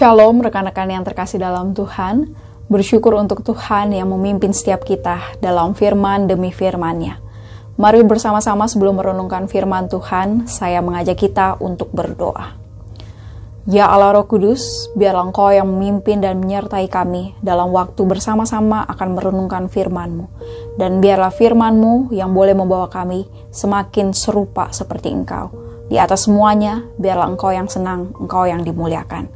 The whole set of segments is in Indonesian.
Shalom rekan-rekan yang terkasih dalam Tuhan. Bersyukur untuk Tuhan yang memimpin setiap kita dalam firman demi firman-Nya. Mari bersama-sama sebelum merenungkan firman Tuhan, saya mengajak kita untuk berdoa. Ya Allah Roh Kudus, biarlah Engkau yang memimpin dan menyertai kami dalam waktu bersama-sama akan merenungkan firman-Mu. Dan biarlah firman-Mu yang boleh membawa kami semakin serupa seperti Engkau. Di atas semuanya, biarlah Engkau yang senang, Engkau yang dimuliakan.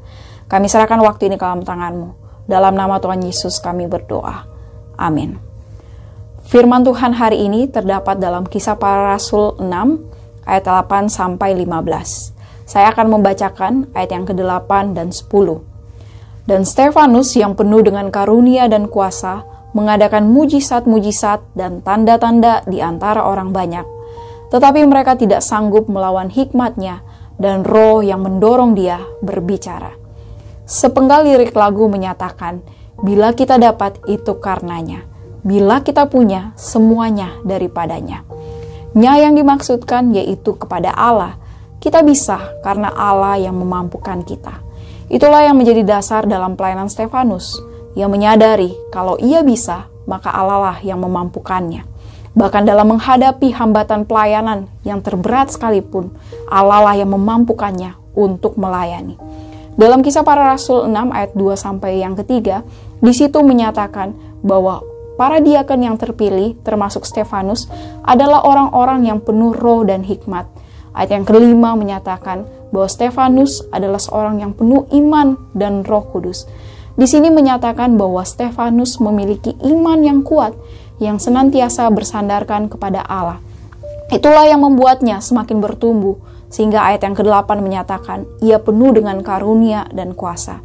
Kami serahkan waktu ini ke dalam tangan-Mu. Dalam nama Tuhan Yesus kami berdoa. Amin. Firman Tuhan hari ini terdapat dalam kisah para rasul 6 ayat 8 sampai 15. Saya akan membacakan ayat yang ke-8 dan 10. Dan Stefanus yang penuh dengan karunia dan kuasa mengadakan mujizat-mujizat dan tanda-tanda di antara orang banyak. Tetapi mereka tidak sanggup melawan hikmatnya dan roh yang mendorong dia berbicara. Sepenggal lirik lagu menyatakan, bila kita dapat itu karenanya, bila kita punya semuanya daripadanya. Nya yang dimaksudkan yaitu kepada Allah. Kita bisa karena Allah yang memampukan kita. Itulah yang menjadi dasar dalam pelayanan Stefanus. Ia menyadari kalau ia bisa, maka Allah lah yang memampukannya. Bahkan dalam menghadapi hambatan pelayanan yang terberat sekalipun, Allah lah yang memampukannya untuk melayani. Dalam kisah para rasul 6 ayat 2 sampai yang ketiga, di situ menyatakan bahwa para diaken yang terpilih termasuk Stefanus adalah orang-orang yang penuh roh dan hikmat. Ayat yang kelima menyatakan bahwa Stefanus adalah seorang yang penuh iman dan roh kudus. Di sini menyatakan bahwa Stefanus memiliki iman yang kuat yang senantiasa bersandarkan kepada Allah. Itulah yang membuatnya semakin bertumbuh sehingga ayat yang ke-8 menyatakan, ia penuh dengan karunia dan kuasa.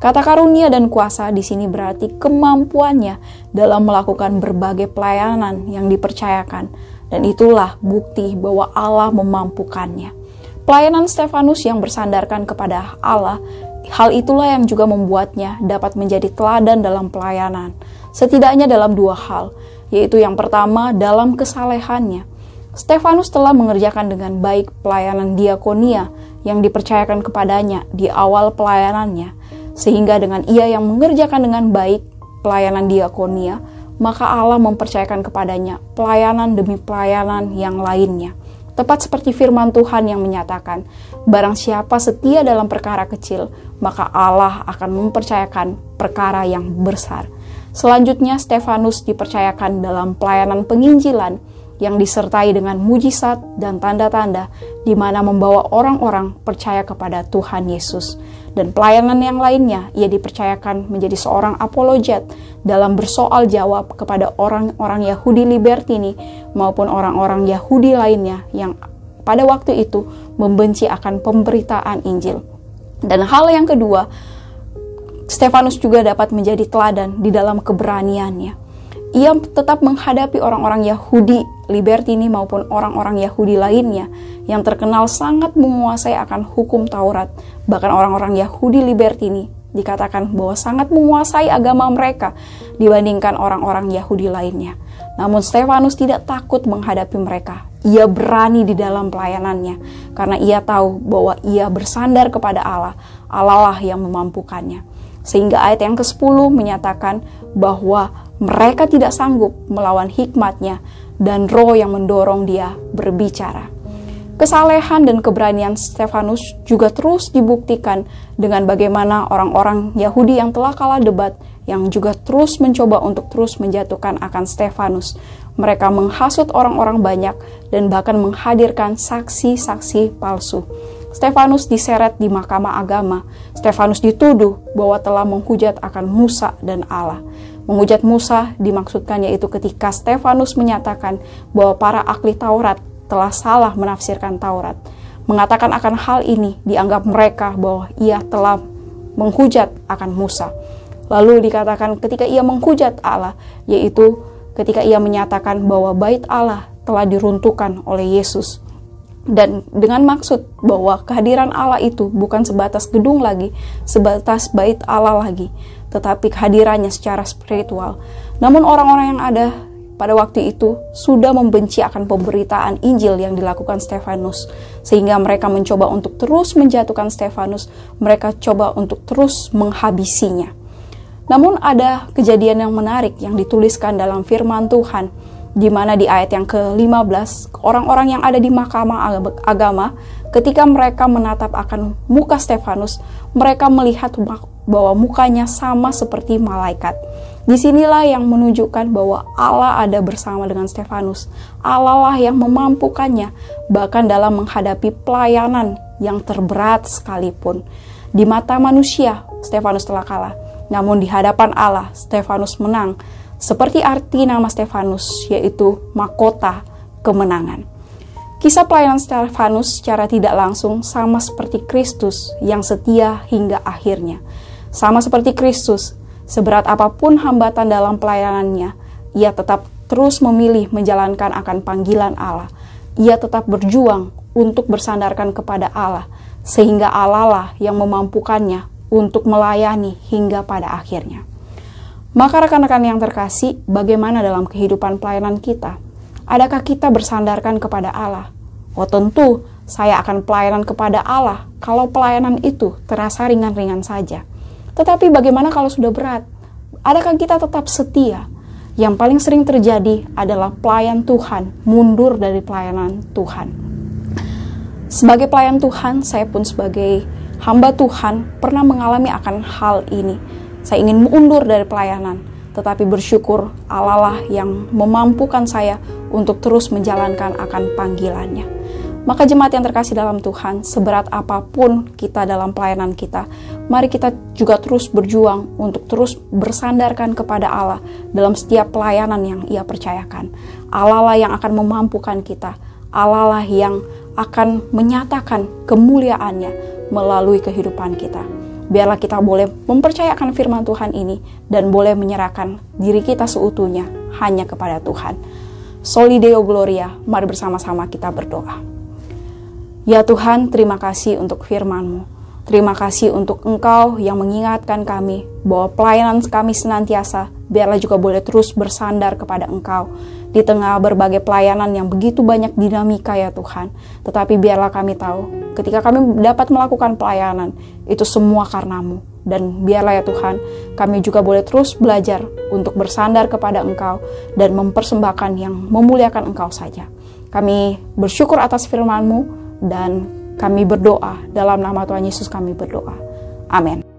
Kata karunia dan kuasa di sini berarti kemampuannya dalam melakukan berbagai pelayanan yang dipercayakan, dan itulah bukti bahwa Allah memampukannya. Pelayanan Stefanus yang bersandarkan kepada Allah, hal itulah yang juga membuatnya dapat menjadi teladan dalam pelayanan, setidaknya dalam dua hal, yaitu yang pertama dalam kesalehannya, Stefanus telah mengerjakan dengan baik pelayanan diakonia yang dipercayakan kepadanya di awal pelayanannya, sehingga dengan ia yang mengerjakan dengan baik pelayanan diakonia, maka Allah mempercayakan kepadanya pelayanan demi pelayanan yang lainnya. Tepat seperti firman Tuhan yang menyatakan, barang siapa setia dalam perkara kecil, maka Allah akan mempercayakan perkara yang besar. Selanjutnya, Stefanus dipercayakan dalam pelayanan penginjilan, yang disertai dengan mujizat dan tanda-tanda di mana membawa orang-orang percaya kepada Tuhan Yesus. Dan pelayanan yang lainnya, ia dipercayakan menjadi seorang apologet dalam bersoal jawab kepada orang-orang Yahudi Libertini maupun orang-orang Yahudi lainnya yang pada waktu itu membenci akan pemberitaan Injil. Dan hal yang kedua, Stefanus juga dapat menjadi teladan di dalam keberaniannya ia tetap menghadapi orang-orang Yahudi Libertini maupun orang-orang Yahudi lainnya yang terkenal sangat menguasai akan hukum Taurat. Bahkan orang-orang Yahudi Libertini dikatakan bahwa sangat menguasai agama mereka dibandingkan orang-orang Yahudi lainnya. Namun Stefanus tidak takut menghadapi mereka. Ia berani di dalam pelayanannya karena ia tahu bahwa ia bersandar kepada Allah. Allah lah yang memampukannya. Sehingga ayat yang ke-10 menyatakan bahwa mereka tidak sanggup melawan hikmatnya dan roh yang mendorong dia berbicara. Kesalehan dan keberanian Stefanus juga terus dibuktikan dengan bagaimana orang-orang Yahudi yang telah kalah debat yang juga terus mencoba untuk terus menjatuhkan akan Stefanus. Mereka menghasut orang-orang banyak dan bahkan menghadirkan saksi-saksi palsu. Stefanus diseret di mahkamah agama. Stefanus dituduh bahwa telah menghujat akan Musa dan Allah. Menghujat Musa dimaksudkan yaitu ketika Stefanus menyatakan bahwa para ahli Taurat telah salah menafsirkan Taurat. Mengatakan akan hal ini dianggap mereka bahwa ia telah menghujat akan Musa. Lalu dikatakan ketika ia menghujat Allah, yaitu ketika ia menyatakan bahwa bait Allah telah diruntuhkan oleh Yesus. Dan dengan maksud bahwa kehadiran Allah itu bukan sebatas gedung lagi, sebatas bait Allah lagi, tetapi kehadirannya secara spiritual. Namun orang-orang yang ada pada waktu itu sudah membenci akan pemberitaan Injil yang dilakukan Stefanus, sehingga mereka mencoba untuk terus menjatuhkan Stefanus, mereka coba untuk terus menghabisinya. Namun ada kejadian yang menarik yang dituliskan dalam firman Tuhan, di mana di ayat yang ke-15, orang-orang yang ada di mahkamah agama, ketika mereka menatap akan muka Stefanus, mereka melihat bahwa mukanya sama seperti malaikat. Di sinilah yang menunjukkan bahwa Allah ada bersama dengan Stefanus. Allah lah yang memampukannya, bahkan dalam menghadapi pelayanan yang terberat sekalipun. Di mata manusia, Stefanus telah kalah. Namun di hadapan Allah, Stefanus menang. Seperti arti nama Stefanus, yaitu mahkota kemenangan. Kisah pelayanan Stefanus secara tidak langsung sama seperti Kristus yang setia hingga akhirnya. Sama seperti Kristus, Seberat apa pun hambatan dalam pelayanannya, ia tetap terus memilih menjalankan akan panggilan Allah. Ia tetap berjuang untuk bersandarkan kepada Allah, sehingga Allah lah yang memampukannya untuk melayani hingga pada akhirnya. Maka rekan-rekan yang terkasih, bagaimana dalam kehidupan pelayanan kita? Adakah kita bersandarkan kepada Allah? Oh tentu, saya akan pelayanan kepada Allah kalau pelayanan itu terasa ringan-ringan saja. Tetapi bagaimana kalau sudah berat? Adakah kita tetap setia? Yang paling sering terjadi adalah pelayan Tuhan mundur dari pelayanan Tuhan. Sebagai pelayan Tuhan, saya pun sebagai hamba Tuhan pernah mengalami akan hal ini. Saya ingin mundur dari pelayanan, tetapi bersyukur Allah lah yang memampukan saya untuk terus menjalankan akan panggilannya. Maka jemaat yang terkasih dalam Tuhan, seberat apa pun kita dalam pelayanan kita, mari kita juga terus berjuang untuk terus bersandarkan kepada Allah dalam setiap pelayanan yang ia percayakan. Allah lah yang akan memampukan kita. Allah lah yang akan menyatakan kemuliaannya melalui kehidupan kita. Biarlah kita boleh mempercayakan firman Tuhan ini dan boleh menyerahkan diri kita seutuhnya hanya kepada Tuhan. Solideo Gloria, mari bersama-sama kita berdoa. Ya Tuhan, terima kasih untuk firman-Mu. Terima kasih untuk Engkau yang mengingatkan kami bahwa pelayanan kami senantiasa biarlah juga boleh terus bersandar kepada Engkau di tengah berbagai pelayanan yang begitu banyak dinamika ya Tuhan. Tetapi biarlah kami tahu ketika kami dapat melakukan pelayanan itu semua karenamu. Dan biarlah ya Tuhan kami juga boleh terus belajar untuk bersandar kepada Engkau dan mempersembahkan yang memuliakan Engkau saja. Kami bersyukur atas firman-Mu dan kami berdoa dalam nama Tuhan Yesus kami berdoa. Amin.